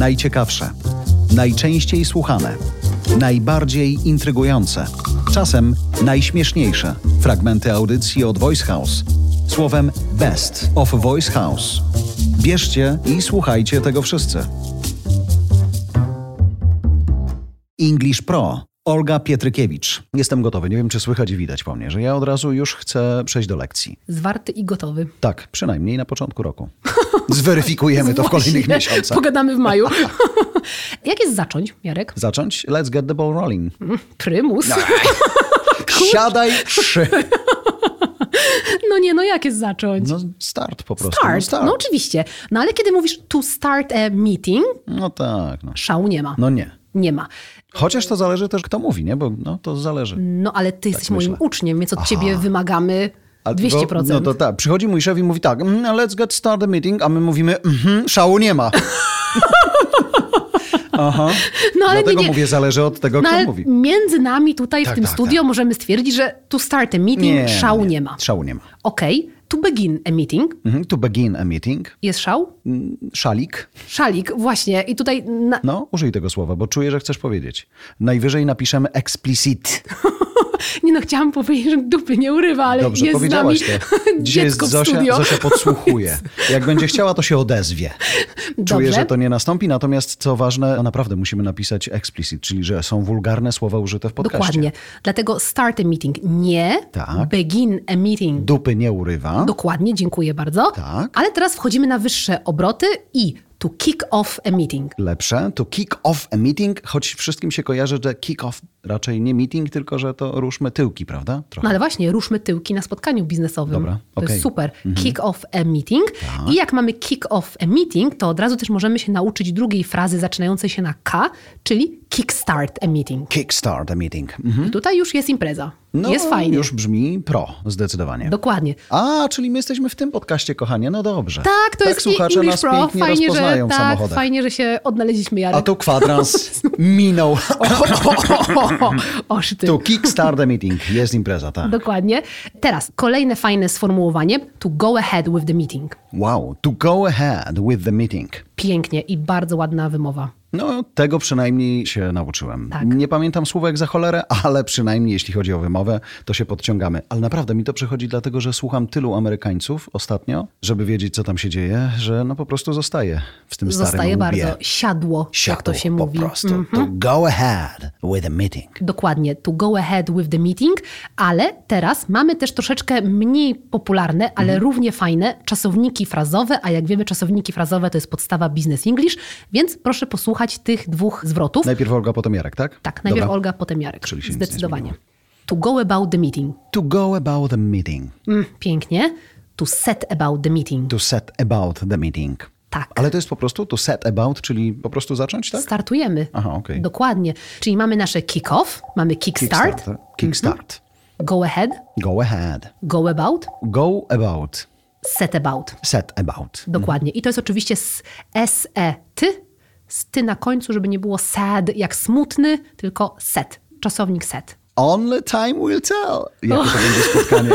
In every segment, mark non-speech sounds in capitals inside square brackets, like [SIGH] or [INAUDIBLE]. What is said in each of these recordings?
Najciekawsze, najczęściej słuchane, najbardziej intrygujące, czasem najśmieszniejsze fragmenty audycji od Voice House. Słowem Best of Voice House. Bierzcie i słuchajcie tego wszyscy. English Pro. Olga Pietrykiewicz. Jestem gotowy. Nie wiem, czy słychać i widać po mnie, że ja od razu już chcę przejść do lekcji. Zwarty i gotowy. Tak, przynajmniej na początku roku. [LAUGHS] Zweryfikujemy to w kolejnych miesiącach. Pogadamy w maju. [LAUGHS] Jak jest zacząć, Jarek? Zacząć? Let's get the ball rolling. Prymus. [LAUGHS] Siadaj trzy. No nie, no jak jest zacząć? No start po prostu. start. No, start. No oczywiście. No ale kiedy mówisz to start a meeting, no tak. No. szału nie ma. no nie. Nie ma. Chociaż to zależy też kto mówi, nie? Bo no, to zależy. No ale ty jesteś moim myślę. uczniem, więc od ciebie wymagamy A 200%. Bo, no to tak. Przychodzi mój szef i mówi tak, mm, let's get started meeting, a my mówimy, mhm, szału nie ma. [LAUGHS] Aha. no ale Dlatego nie, nie. mówię, zależy od tego, No, kto ale mówi. między nami tutaj Tak, w tym tak, studio możemy stwierdzić, że to start a meeting szału nie, ma. Szału nie ma. Okej, to begin a meeting. Mhm. To begin a meeting. Jest szał? Szalik. Szalik, właśnie. I tutaj na... No, użyj tego słowa, bo czuję, że chcesz powiedzieć. Najwyżej napiszemy explicit. [LAUGHS] Nie no, chciałam powiedzieć, że dupy nie urywa, ale Dobrze, jest z nami to. [LAUGHS] Dzisiaj jest Zosia, studio. Zosia podsłuchuje. [LAUGHS] Jak będzie chciała, to się odezwie. Czuję, Dobrze. że to nie nastąpi, natomiast co ważne, naprawdę musimy napisać explicit, czyli że są wulgarne słowa użyte w podcaście. Dokładnie. Dlatego start a meeting nie, Tak. begin a meeting Dupy nie urywa. Dokładnie, dziękuję bardzo. Tak. Ale teraz wchodzimy na wyższe obroty i to kick off a meeting. Lepsze to kick off a meeting, choć wszystkim się kojarzy, że kick off raczej nie meeting, tylko że to ruszmy tyłki, prawda? Trochę. No ale właśnie, ruszmy tyłki na spotkaniu biznesowym. Dobra, To okej. Mhm. jest super. Kick off a meeting. I jak mamy kick off a meeting, to od razu też możemy się nauczyć drugiej frazy zaczynającej się na K, czyli kickstart a meeting. Kickstart a meeting. Mhm. I tutaj już jest impreza. No, jest fajnie. już brzmi pro, zdecydowanie. Dokładnie. A, czyli my jesteśmy w tym podcaście, kochanie. No dobrze. Tak, to jest słuchacze English nas Pro. pięknie Fajnie, rozpoznają że, w tak, samochodach. fajnie, że się odnaleźliśmy, Jarek. A tu kwadrans [LAUGHS] minął. [LAUGHS] Oż ty. Tu kickstart a meeting. Jest impreza, tak. Dokładnie. Teraz kolejne fajne sformułowanie. To go ahead with the meeting. Wow. To go ahead with the meeting. Pięknie i bardzo ładna wymowa. No, tego przynajmniej się nauczyłem. Tak. Nie pamiętam słówek za cholerę, ale przynajmniej jeśli chodzi o wymowę, to się podciągamy. Ale naprawdę mi to przychodzi dlatego, że słucham tylu Amerykańców ostatnio, żeby wiedzieć, co tam się dzieje, że no po prostu zostaje w tym starym Zostaje bardzo. Siadło, jak to się po mówi. Mhm. prostu. To go ahead with a meeting. Dokładnie, to go ahead with the meeting, ale teraz mamy też troszeczkę mniej popularne, ale Mhm. równie fajne czasowniki frazowe, a jak wiemy, czasowniki frazowe to jest podstawa Business English, więc proszę posłuchać tych dwóch zwrotów. Najpierw Olga, potem Jarek, tak? tak, najpierw Dobra. Olga, potem Jarek. Czyli się Zdecydowanie. To go about the meeting. To go about the meeting. Mm, pięknie. To set about the meeting. To set about the meeting. Tak. Ale to jest po prostu to set about, czyli po prostu zacząć, tak? Startujemy. Aha, okej. Dokładnie. Czyli mamy nasze kick off, mamy kickstart, Kickstart. Kickstart. go ahead, Go ahead. go about, Go about. Set about. Set about. Dokładnie. I to jest oczywiście s- S-E-Ty, z ty na końcu, żeby nie było sad jak smutny, tylko set. Czasownik set. Only time will tell. Jakie to będzie spotkanie.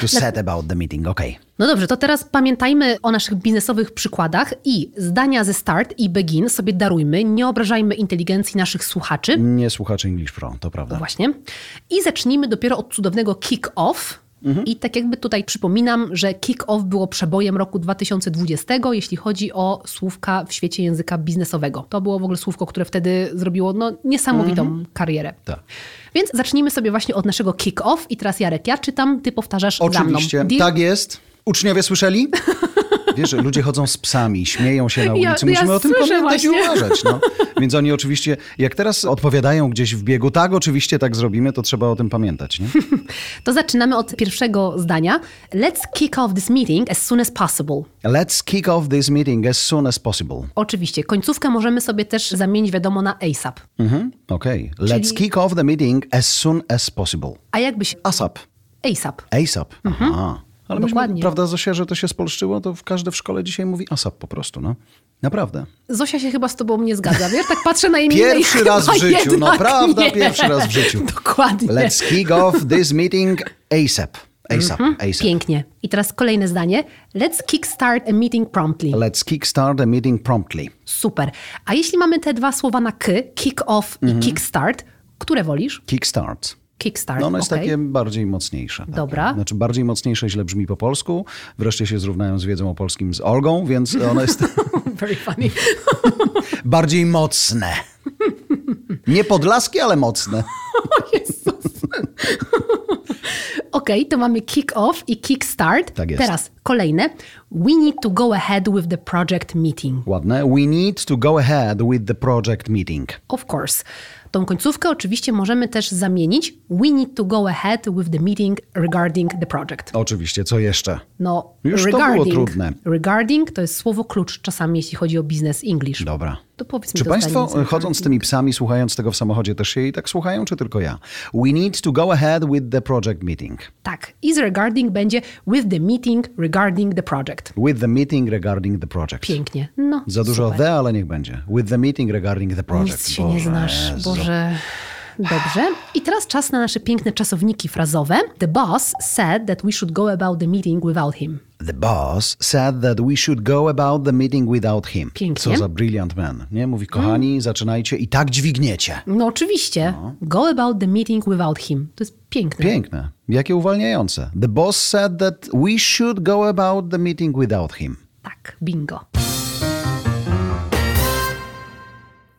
To [LAUGHS] set about the meeting, okej. No dobrze, to teraz pamiętajmy o naszych biznesowych przykładach i zdania ze start i begin sobie darujmy. Nie obrażajmy inteligencji naszych słuchaczy. Nie słuchacze English Pro, to prawda. Właśnie. I zacznijmy dopiero od cudownego kick-off. I tak jakby tutaj przypominam, że kick-off było przebojem roku 2020, jeśli chodzi o słówka w świecie języka biznesowego. To było w ogóle słówko, które wtedy zrobiło no, niesamowitą karierę. Tak. Więc zacznijmy sobie właśnie od naszego kick-off. I teraz Jarek, ja czytam, ty powtarzasz Oczywiście. za mną. Deal? Tak jest. Uczniowie słyszeli? [LAUGHS] Wiesz, ludzie chodzą z psami, śmieją się na Ja- ulicy. ja Musimy o tym pamiętać i uważać. No. Więc oni oczywiście, jak teraz odpowiadają gdzieś w biegu, tak, oczywiście tak zrobimy, to trzeba o tym pamiętać. Nie? [LAUGHS] To zaczynamy od pierwszego zdania. Let's kick off this meeting as soon as possible. Let's kick off this meeting as soon as possible. Oczywiście, końcówkę możemy sobie też zamienić, wiadomo, na ASAP. Mhm, Okej. Let's kick off the meeting as soon as possible. A jakbyś ASAP. ASAP. ASAP. Aha. Ale myśmy, Dokładnie. prawda, Zosia, że to się spolszczyło, to w każde w szkole dzisiaj mówi ASAP po prostu, no. Naprawdę. Zosia się chyba z tobą nie zgadza, wiesz? Tak patrzę na imię Pierwszy i raz w życiu, no jednak prawda, nie. pierwszy raz w życiu. Dokładnie. Let's kick off this meeting ASAP. ASAP, ASAP. Pięknie. I teraz kolejne zdanie. Let's kickstart a meeting promptly. Let's kickstart a meeting promptly. Super. A jeśli mamy te dwa słowa na k, kick off i kickstart, które wolisz? Kickstart. Kickstart. No ono jest okej. takie bardziej mocniejsze. takie. Dobra. Znaczy bardziej mocniejsze źle brzmi po polsku. Wreszcie się zrównałem z wiedzą o polskim z Olgą, więc ono jest [LAUGHS] Very funny. [LAUGHS] bardziej mocne. Nie podlaskie, ale mocne. [LAUGHS] Okej, to mamy kick off i kickstart. Tak jest. Teraz kolejne. We need to go ahead with the project meeting. Ładne. We need to go ahead with the project meeting. Of course. Tą końcówkę oczywiście możemy też zamienić. We need to go ahead with the meeting regarding the project. Oczywiście, co jeszcze? No, Już to było regarding, trudne. Regarding to jest słowo klucz czasami, jeśli chodzi o business English. Dobra. To powiedz mi Czy Państwo zdanie chodząc z tymi psami, słuchając tego w samochodzie, też się i tak słuchają, czy tylko ja? We need to go ahead with the project meeting. Tak. I z regarding będzie with the meeting regarding the project. With the meeting regarding the project. Pięknie. No, Za dużo super. the, ale niech będzie. With the meeting regarding the project. Nic się nie Boże, znasz. Jezu. Boże. Dobrze. I teraz czas na nasze piękne czasowniki frazowe. The boss said that we should go about the meeting without him. The boss said that we should go about the meeting without him. Pięknie. Co za brilliant man. Nie? Mówi, kochani, zaczynajcie i tak dźwigniecie. No oczywiście. Go about the meeting without him. To jest piękne. Piękne. Jakie uwalniające. The boss said that we should go about the meeting without him. Tak, bingo.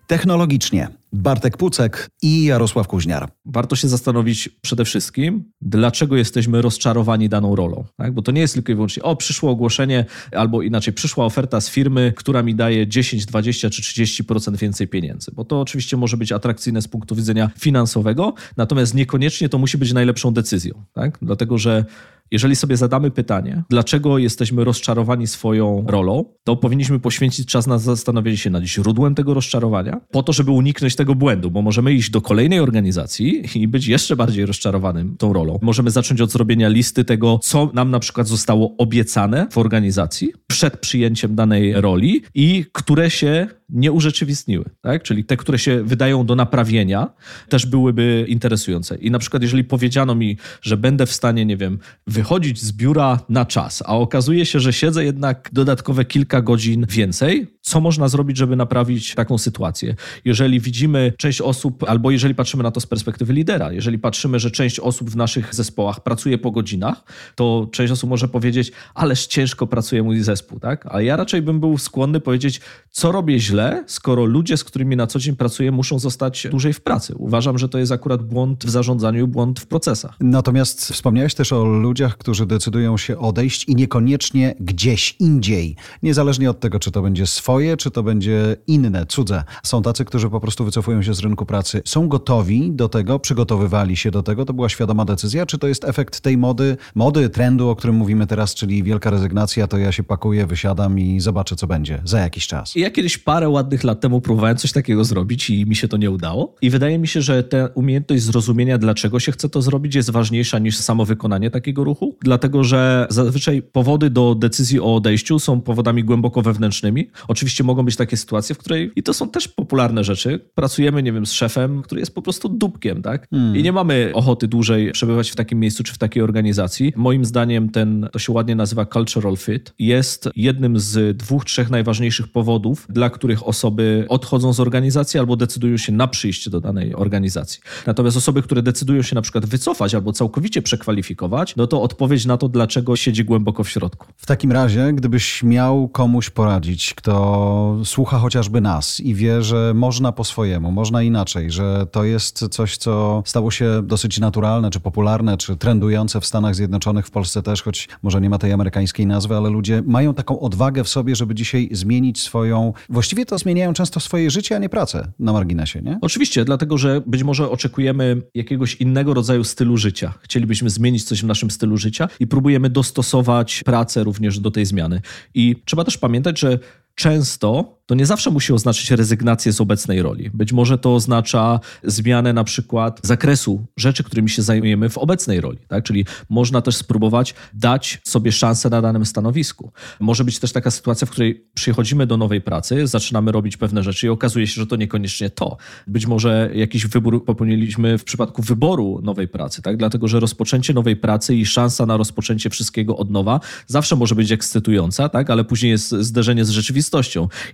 Technologicznie Bartek Pucek i Jarosław Kuźniar. warto się zastanowić przede wszystkim, dlaczego jesteśmy rozczarowani daną rolą. Tak? Bo to nie jest tylko i wyłącznie, o, przyszło ogłoszenie, albo inaczej, przyszła oferta z firmy, która mi daje 10, 20 czy 30% więcej pieniędzy. Bo to oczywiście może być atrakcyjne z punktu widzenia finansowego, natomiast niekoniecznie to musi być najlepszą decyzją. Tak? Dlatego, że jeżeli sobie zadamy pytanie, dlaczego jesteśmy rozczarowani swoją rolą, to powinniśmy poświęcić czas na zastanowienie się nad źródłem tego rozczarowania, po to, żeby uniknąć tego błędu, bo możemy iść do kolejnej organizacji i być jeszcze bardziej rozczarowanym tą rolą. Możemy zacząć od zrobienia listy tego, co nam na przykład zostało obiecane w organizacji przed przyjęciem danej roli i które się nie urzeczywistniły, tak? Czyli te, które się wydają do naprawienia, też byłyby interesujące. I na przykład, jeżeli powiedziano mi, że będę w stanie, nie wiem, wychodzić z biura na czas, a okazuje się, że siedzę jednak dodatkowe kilka godzin więcej, co można zrobić, żeby naprawić taką sytuację? Jeżeli widzimy część osób, albo jeżeli patrzymy na to z perspektywy lidera, jeżeli patrzymy, że część osób w naszych zespołach pracuje po godzinach, to część osób może powiedzieć, ależ ciężko pracuje mój zespół, tak? Ale ja raczej bym był skłonny powiedzieć, co robię źle, skoro ludzie, z którymi na co dzień pracuję, muszą zostać dłużej w pracy. Uważam, że to jest akurat błąd w zarządzaniu błąd w procesach. Natomiast wspomniałeś też o ludziach, którzy decydują się odejść i niekoniecznie gdzieś indziej. Niezależnie od tego, czy to będzie swoje, czy to będzie inne, cudze. Są tacy, którzy po prostu wycofują się z rynku pracy. Są gotowi do tego, przygotowywali się do tego. To była świadoma decyzja, czy to jest efekt tej mody, mody, trendu, o którym mówimy teraz, czyli wielka rezygnacja, to ja się pakuję, wysiadam i zobaczę, co będzie za jakiś czas. Ja kiedyś parę ładnych lat temu próbowałem coś takiego zrobić i mi się to nie udało. I wydaje mi się, że ta umiejętność zrozumienia, dlaczego się chce to zrobić, jest ważniejsza niż samo wykonanie takiego ruchu. Dlatego, że zazwyczaj powody do decyzji o odejściu są powodami głęboko wewnętrznymi. Oczywiście mogą być takie sytuacje, w której, i to są też popularne rzeczy, pracujemy, nie wiem, z szefem, który jest po prostu dupkiem, tak? I nie mamy ochoty dłużej przebywać w takim miejscu czy w takiej organizacji. Moim zdaniem ten, to się ładnie nazywa cultural fit, jest jednym z dwóch, trzech najważniejszych powodów, dla których osoby odchodzą z organizacji albo decydują się na przyjście do danej organizacji. Natomiast osoby, które decydują się na przykład wycofać albo całkowicie przekwalifikować, no to odpowiedź na to, dlaczego siedzi głęboko w środku. W takim razie, gdybyś miał komuś poradzić, kto słucha chociażby nas i wie, że można po swojemu, można inaczej, że to jest coś, co stało się dosyć naturalne, czy popularne, czy trendujące w Stanach Zjednoczonych, w Polsce też, choć może nie ma tej amerykańskiej nazwy, ale ludzie mają taką odwagę w sobie, żeby dzisiaj zmienić swoją. Właściwie to zmieniają często swoje życie, a nie pracę na marginesie, nie? Oczywiście, dlatego że być może oczekujemy jakiegoś innego rodzaju stylu życia. Chcielibyśmy zmienić coś w naszym stylu życia i próbujemy dostosować pracę również do tej zmiany. I trzeba też pamiętać, że często to nie zawsze musi oznaczać rezygnację z obecnej roli. Być może to oznacza zmianę na przykład zakresu rzeczy, którymi się zajmujemy w obecnej roli. Tak? Czyli można też spróbować dać sobie szansę na danym stanowisku. Może być też taka sytuacja, w której przychodzimy do nowej pracy, zaczynamy robić pewne rzeczy i okazuje się, że to niekoniecznie to. Być może jakiś wybór popełniliśmy w przypadku wyboru nowej pracy, tak? dlatego że rozpoczęcie nowej pracy i szansa na rozpoczęcie wszystkiego od nowa zawsze może być ekscytująca, tak? ale później jest zderzenie z rzeczywistością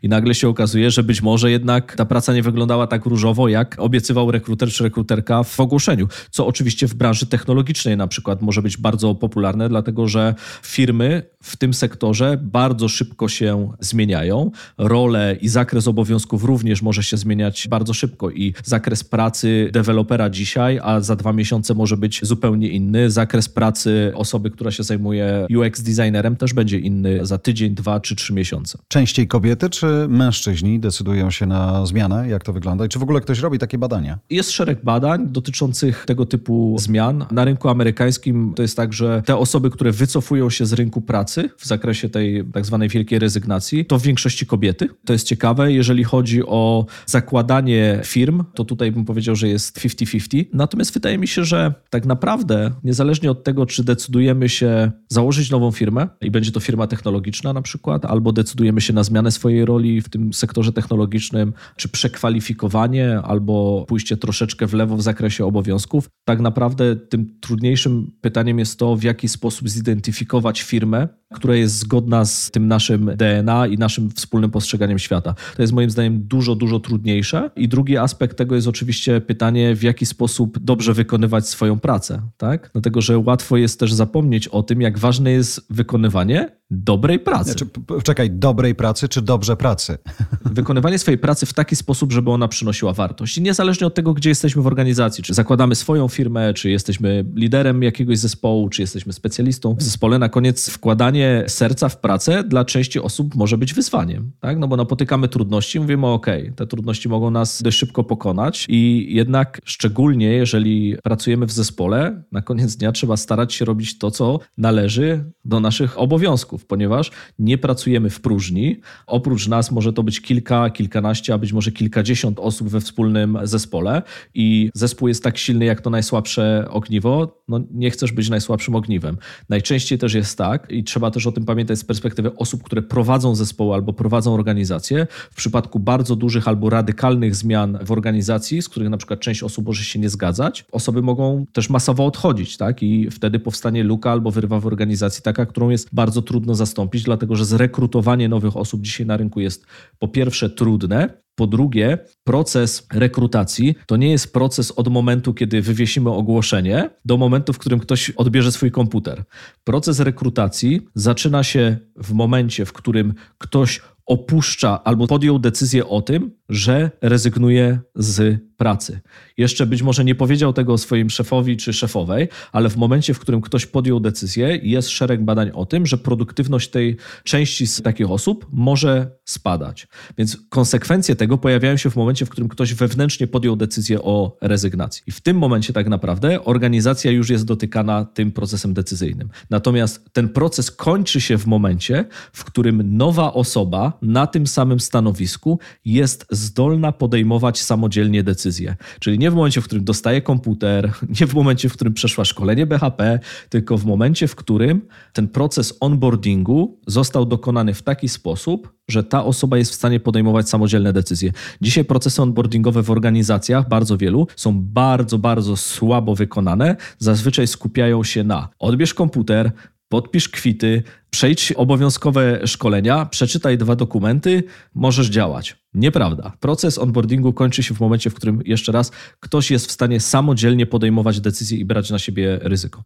i nagle nagle się okazuje, że być może jednak ta praca nie wyglądała tak różowo, jak obiecywał rekruter czy rekruterka w ogłoszeniu. Co oczywiście w branży technologicznej na przykład może być bardzo popularne, dlatego że firmy w tym sektorze bardzo szybko się zmieniają. Role i zakres obowiązków również może się zmieniać bardzo szybko i zakres pracy dewelopera dzisiaj, a za dwa miesiące może być zupełnie inny. Zakres pracy osoby, która się zajmuje UX designerem też będzie inny za tydzień, dwa czy trzy miesiące. Częściej kobiety czy mężczyźni decydują się na zmianę? Jak to wygląda? I czy w ogóle ktoś robi takie badania? Jest szereg badań dotyczących tego typu zmian. Na rynku amerykańskim to jest tak, że te osoby, które wycofują się z rynku pracy w zakresie tej tak zwanej wielkiej rezygnacji, to w większości kobiety. To jest ciekawe. Jeżeli chodzi o zakładanie firm, to tutaj bym powiedział, że jest 50-50. Natomiast wydaje mi się, że tak naprawdę, niezależnie od tego, czy decydujemy się założyć nową firmę i będzie to firma technologiczna na przykład, albo decydujemy się na zmianę swojej roli w tym sektorze technologicznym, czy przekwalifikowanie albo pójście troszeczkę w lewo w zakresie obowiązków. Tak naprawdę tym trudniejszym pytaniem jest to, w jaki sposób zidentyfikować firmę, która jest zgodna z tym naszym DNA i naszym wspólnym postrzeganiem świata. To jest moim zdaniem dużo, dużo trudniejsze. I drugi aspekt tego jest oczywiście pytanie, w jaki sposób dobrze wykonywać swoją pracę, tak? Dlatego, że łatwo jest też zapomnieć o tym, jak ważne jest wykonywanie dobrej pracy. Znaczy, czekaj, dobrej pracy czy dobrze pracy? [LAUGHS] Wykonywanie swojej pracy w taki sposób, żeby ona przynosiła wartość. I niezależnie od tego, gdzie jesteśmy w organizacji, czy zakładamy swoją firmę, czy jesteśmy liderem jakiegoś zespołu, czy jesteśmy specjalistą w zespole, na koniec wkładanie serca w pracę dla części osób może być wyzwaniem. Tak? No bo napotykamy trudności, mówimy, ok, te trudności mogą nas dość szybko pokonać i jednak szczególnie, jeżeli pracujemy w zespole, na koniec dnia trzeba starać się robić to, co należy do naszych obowiązków ponieważ nie pracujemy w próżni. Oprócz nas może to być kilka, kilkanaście, a być może kilkadziesiąt osób we wspólnym zespole i zespół jest tak silny jak to najsłabsze ogniwo. No, nie chcesz być najsłabszym ogniwem. Najczęściej też jest tak i trzeba też o tym pamiętać z perspektywy osób, które prowadzą zespoły albo prowadzą organizacje. W przypadku bardzo dużych albo radykalnych zmian w organizacji, z których na przykład część osób może się nie zgadzać, osoby mogą też masowo odchodzić, tak? I wtedy powstanie luka albo wyrwa w organizacji taka, którą jest bardzo trudno zastąpić, dlatego że zrekrutowanie nowych osób dzisiaj na rynku jest po pierwsze trudne, po drugie, proces rekrutacji to nie jest proces od momentu, kiedy wywiesimy ogłoszenie, do momentu, w którym ktoś odbierze swój komputer. Proces rekrutacji zaczyna się w momencie, w którym ktoś opuszcza albo podjął decyzję o tym, że rezygnuje z pracy. Jeszcze być może nie powiedział tego swoim szefowi czy szefowej, ale w momencie, w którym ktoś podjął decyzję, jest szereg badań o tym, że produktywność tej części z takich osób może spadać. Więc konsekwencje tego pojawiają się w momencie, w którym ktoś wewnętrznie podjął decyzję o rezygnacji. I w tym momencie tak naprawdę organizacja już jest dotykana tym procesem decyzyjnym. Natomiast ten proces kończy się w momencie, w którym nowa osoba na tym samym stanowisku jest zdolna podejmować samodzielnie decyzje. Czyli nie w momencie, w którym dostaje komputer, [LAUGHS] nie w momencie, w którym przeszła szkolenie BHP, tylko w momencie, w którym ten proces onboardingu został dokonany w taki sposób, że ta osoba jest w stanie podejmować samodzielne decyzje. Dzisiaj procesy onboardingowe w organizacjach, bardzo wielu, są bardzo, bardzo słabo wykonane. Zazwyczaj skupiają się na odbierz komputer, podpisz kwity, przejdź obowiązkowe szkolenia, przeczytaj dwa dokumenty, możesz działać. Nieprawda. Proces onboardingu kończy się w momencie, w którym jeszcze raz ktoś jest w stanie samodzielnie podejmować decyzje i brać na siebie ryzyko.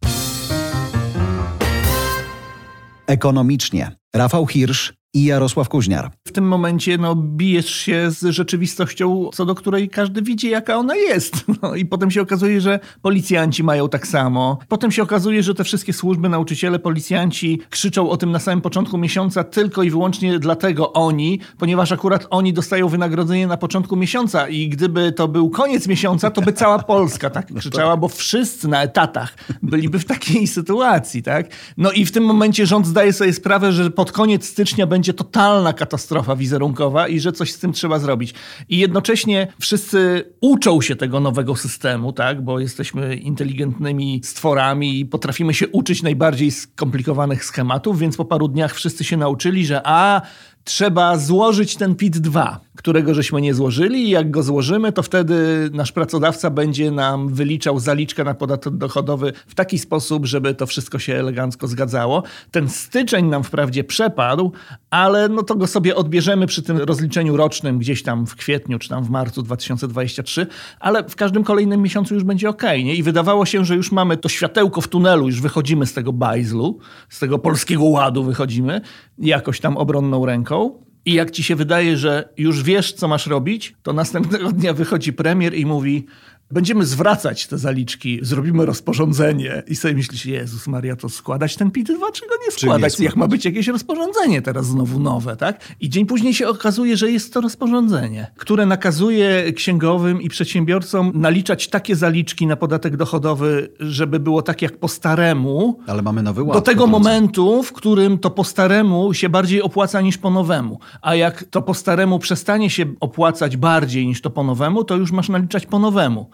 Ekonomicznie. Rafał Hirsch i Jarosław Kuźniar. W tym momencie no, bijesz się z rzeczywistością, co do której każdy widzi, jaka ona jest. [LAUGHS] No, I potem się okazuje, że policjanci mają tak samo. Potem się okazuje, że te wszystkie służby, nauczyciele, policjanci krzyczą o tym na samym początku miesiąca tylko i wyłącznie dlatego oni, ponieważ akurat oni dostają wynagrodzenie na początku miesiąca i gdyby to był koniec miesiąca, to by cała Polska tak krzyczała, bo wszyscy na etatach byliby w takiej sytuacji, tak? No i w tym momencie rząd zdaje sobie sprawę, że pod koniec stycznia będzie będzie totalna katastrofa wizerunkowa i że coś z tym trzeba zrobić. I jednocześnie wszyscy uczą się tego nowego systemu, tak? bo jesteśmy inteligentnymi stworami i potrafimy się uczyć najbardziej skomplikowanych schematów, więc po paru dniach wszyscy się nauczyli, że a trzeba złożyć ten PIT-2, którego żeśmy nie złożyli i jak go złożymy, to wtedy nasz pracodawca będzie nam wyliczał zaliczkę na podatek dochodowy w taki sposób, żeby to wszystko się elegancko zgadzało. Ten styczeń nam wprawdzie przepadł, ale no to go sobie odbierzemy przy tym rozliczeniu rocznym gdzieś tam w kwietniu czy tam w marcu 2023, ale w każdym kolejnym miesiącu już będzie ok. Nie? I wydawało się, że już mamy to światełko w tunelu, już wychodzimy z tego bajzlu, z tego polskiego ładu wychodzimy, jakoś tam obronną ręką. I jak ci się wydaje, że już wiesz, co masz robić, to następnego dnia wychodzi premier i mówi: Będziemy zwracać te zaliczki, zrobimy rozporządzenie. I sobie myślisz, Jezus Maria, to składać ten PIT-2, czy go nie składać? Jak ma być jakieś rozporządzenie teraz znowu nowe, tak? I dzień później się okazuje, że jest to rozporządzenie, które nakazuje księgowym i przedsiębiorcom naliczać takie zaliczki na podatek dochodowy, żeby było tak jak po staremu, Ale mamy nowy ład. do tego momentu, w którym to po staremu się bardziej opłaca niż po nowemu. A jak to po staremu przestanie się opłacać bardziej niż to po nowemu, to już masz naliczać po nowemu.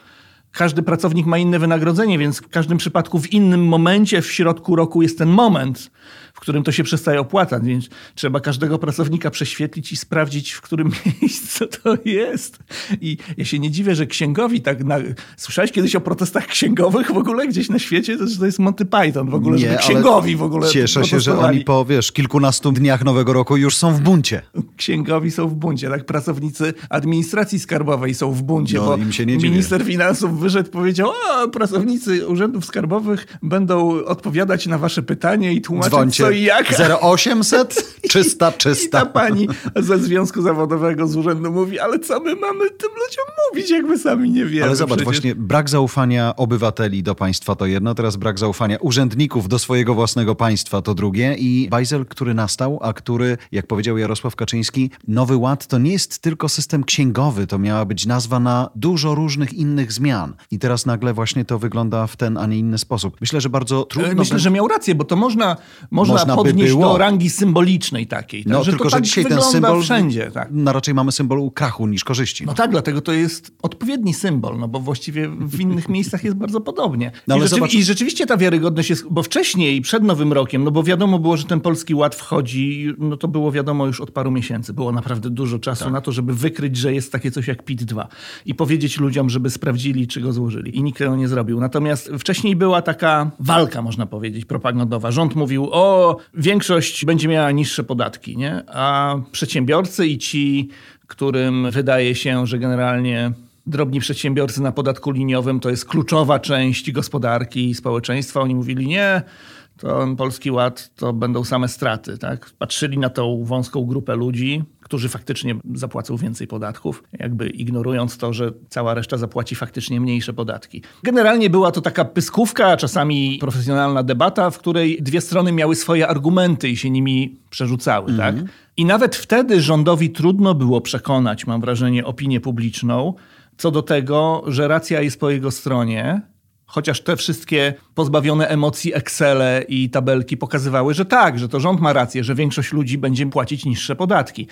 Każdy pracownik ma inne wynagrodzenie, więc w każdym przypadku w innym momencie w środku roku jest ten moment, w którym to się przestaje opłacać, więc trzeba każdego pracownika prześwietlić i sprawdzić, w którym [LAUGHS] miejscu to jest. I ja się nie dziwię, że księgowi tak... Na... Słyszałeś kiedyś o protestach księgowych w ogóle gdzieś na świecie? To, że to jest Monty Python w ogóle, żeby ale księgowi w ogóle Cieszę się, że oni po, wiesz, kilkunastu dniach nowego roku już są w buncie. księgowi są w buncie, tak? Pracownicy administracji skarbowej są w buncie, No, bo im się nie dziwię. minister finansów wyszedł, powiedział, a pracownicy urzędów skarbowych będą odpowiadać na wasze pytanie i tłumaczyć Dzwońcie. Co i jak. 0800 czysta, I ta czysta. pani ze Związku Zawodowego z urzędu mówi, ale co my mamy tym ludziom mówić, jak my sami nie wiemy. Ale zobacz, przecież. właśnie brak zaufania obywateli do państwa to jedno, teraz brak zaufania urzędników do swojego własnego państwa to drugie i bajzel, który nastał, a który, jak powiedział Jarosław Kaczyński, Nowy Ład to nie jest tylko system księgowy, to miała być nazwa na dużo różnych innych zmian. I teraz nagle właśnie to wygląda w ten, a nie inny sposób. Myślę, że bardzo trudno... E, Myślę, będzie- że miał rację, bo to można, można, Można by podnieść było. do rangi symbolicznej takiej. Tak? No, że tylko, to że tak dzisiaj ten symbol... wszędzie. Tak. No, raczej mamy symbol krachu niż korzyści. No tak, dlatego to jest odpowiedni symbol, no bo właściwie w innych miejscach jest bardzo podobnie. No I, rzeczywi- zobacz- I rzeczywiście ta wiarygodność jest, bo wcześniej, przed Nowym Rokiem, no bo wiadomo było, że ten Polski Ład wchodzi, no to było wiadomo już od paru miesięcy. Było naprawdę dużo czasu Tak. na to, żeby wykryć, że jest takie coś jak PIT-2 i powiedzieć ludziom, żeby sprawdzili, czy go złożyli. I nikt tego nie zrobił. Natomiast wcześniej była taka walka, można powiedzieć, propagandowa. Rząd mówił, o, większość będzie miała niższe podatki, nie? A przedsiębiorcy i ci, którym wydaje się, że generalnie drobni przedsiębiorcy na podatku liniowym to jest kluczowa część gospodarki i społeczeństwa. Oni mówili, nie, to Polski Ład to będą same straty. Tak? Patrzyli na tą wąską grupę ludzi, którzy faktycznie zapłacą więcej podatków, jakby ignorując to, że cała reszta zapłaci faktycznie mniejsze podatki. Generalnie była to taka pyskówka, czasami profesjonalna debata, w której dwie strony miały swoje argumenty i się nimi przerzucały. Tak? I nawet wtedy rządowi trudno było przekonać, mam wrażenie, opinię publiczną co do tego, że racja jest po jego stronie, Chociaż te wszystkie pozbawione emocji Excele i tabelki pokazywały, że tak, że to rząd ma rację, że większość ludzi będzie płacić niższe podatki.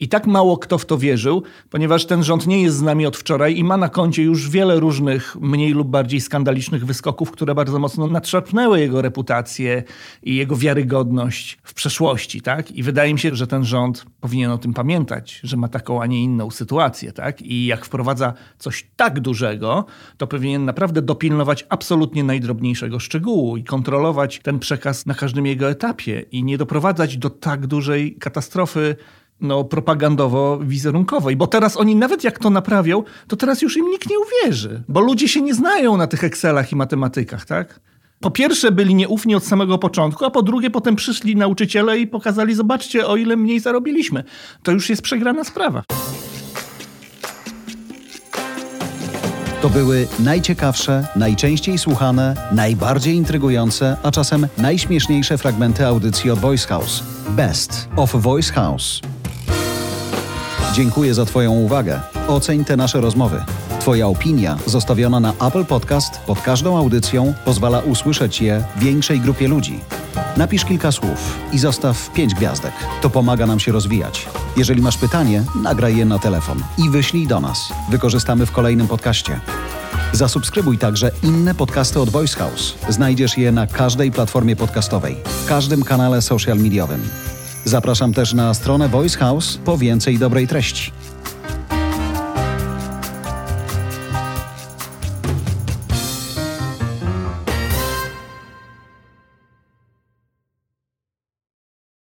I tak mało kto w to wierzył, ponieważ ten rząd nie jest z nami od wczoraj i ma na koncie już wiele różnych mniej lub bardziej skandalicznych wyskoków, które bardzo mocno nadszarpnęły jego reputację i jego wiarygodność w przeszłości. Tak? I wydaje mi się, że ten rząd powinien o tym pamiętać, że ma taką, a nie inną sytuację. Tak? I jak wprowadza coś tak dużego, to powinien naprawdę dopilnować absolutnie najdrobniejszego szczegółu i kontrolować ten przekaz na każdym jego etapie i nie doprowadzać do tak dużej katastrofy no, propagandowo-wizerunkowej. Bo teraz oni nawet jak to naprawią, to teraz już im nikt nie uwierzy. Bo ludzie się nie znają na tych Excelach i matematykach, tak? Po pierwsze byli nieufni od samego początku, a po drugie potem przyszli nauczyciele i pokazali, zobaczcie, o ile mniej zarobiliśmy. To już jest przegrana sprawa. To były najciekawsze, najczęściej słuchane, najbardziej intrygujące, a czasem najśmieszniejsze fragmenty audycji od Voice House. Best of Voice House. Dziękuję za Twoją uwagę. Oceń te nasze rozmowy. Twoja opinia zostawiona na Apple Podcast pod każdą audycją pozwala usłyszeć je większej grupie ludzi. Napisz kilka słów i zostaw pięć gwiazdek. To pomaga nam się rozwijać. Jeżeli masz pytanie, nagraj je na telefon i wyślij do nas. Wykorzystamy w kolejnym podcaście. Zasubskrybuj także inne podcasty od Voice House. Znajdziesz je na każdej platformie podcastowej, w każdym kanale social mediowym. Zapraszam też na stronę Voice House po więcej dobrej treści.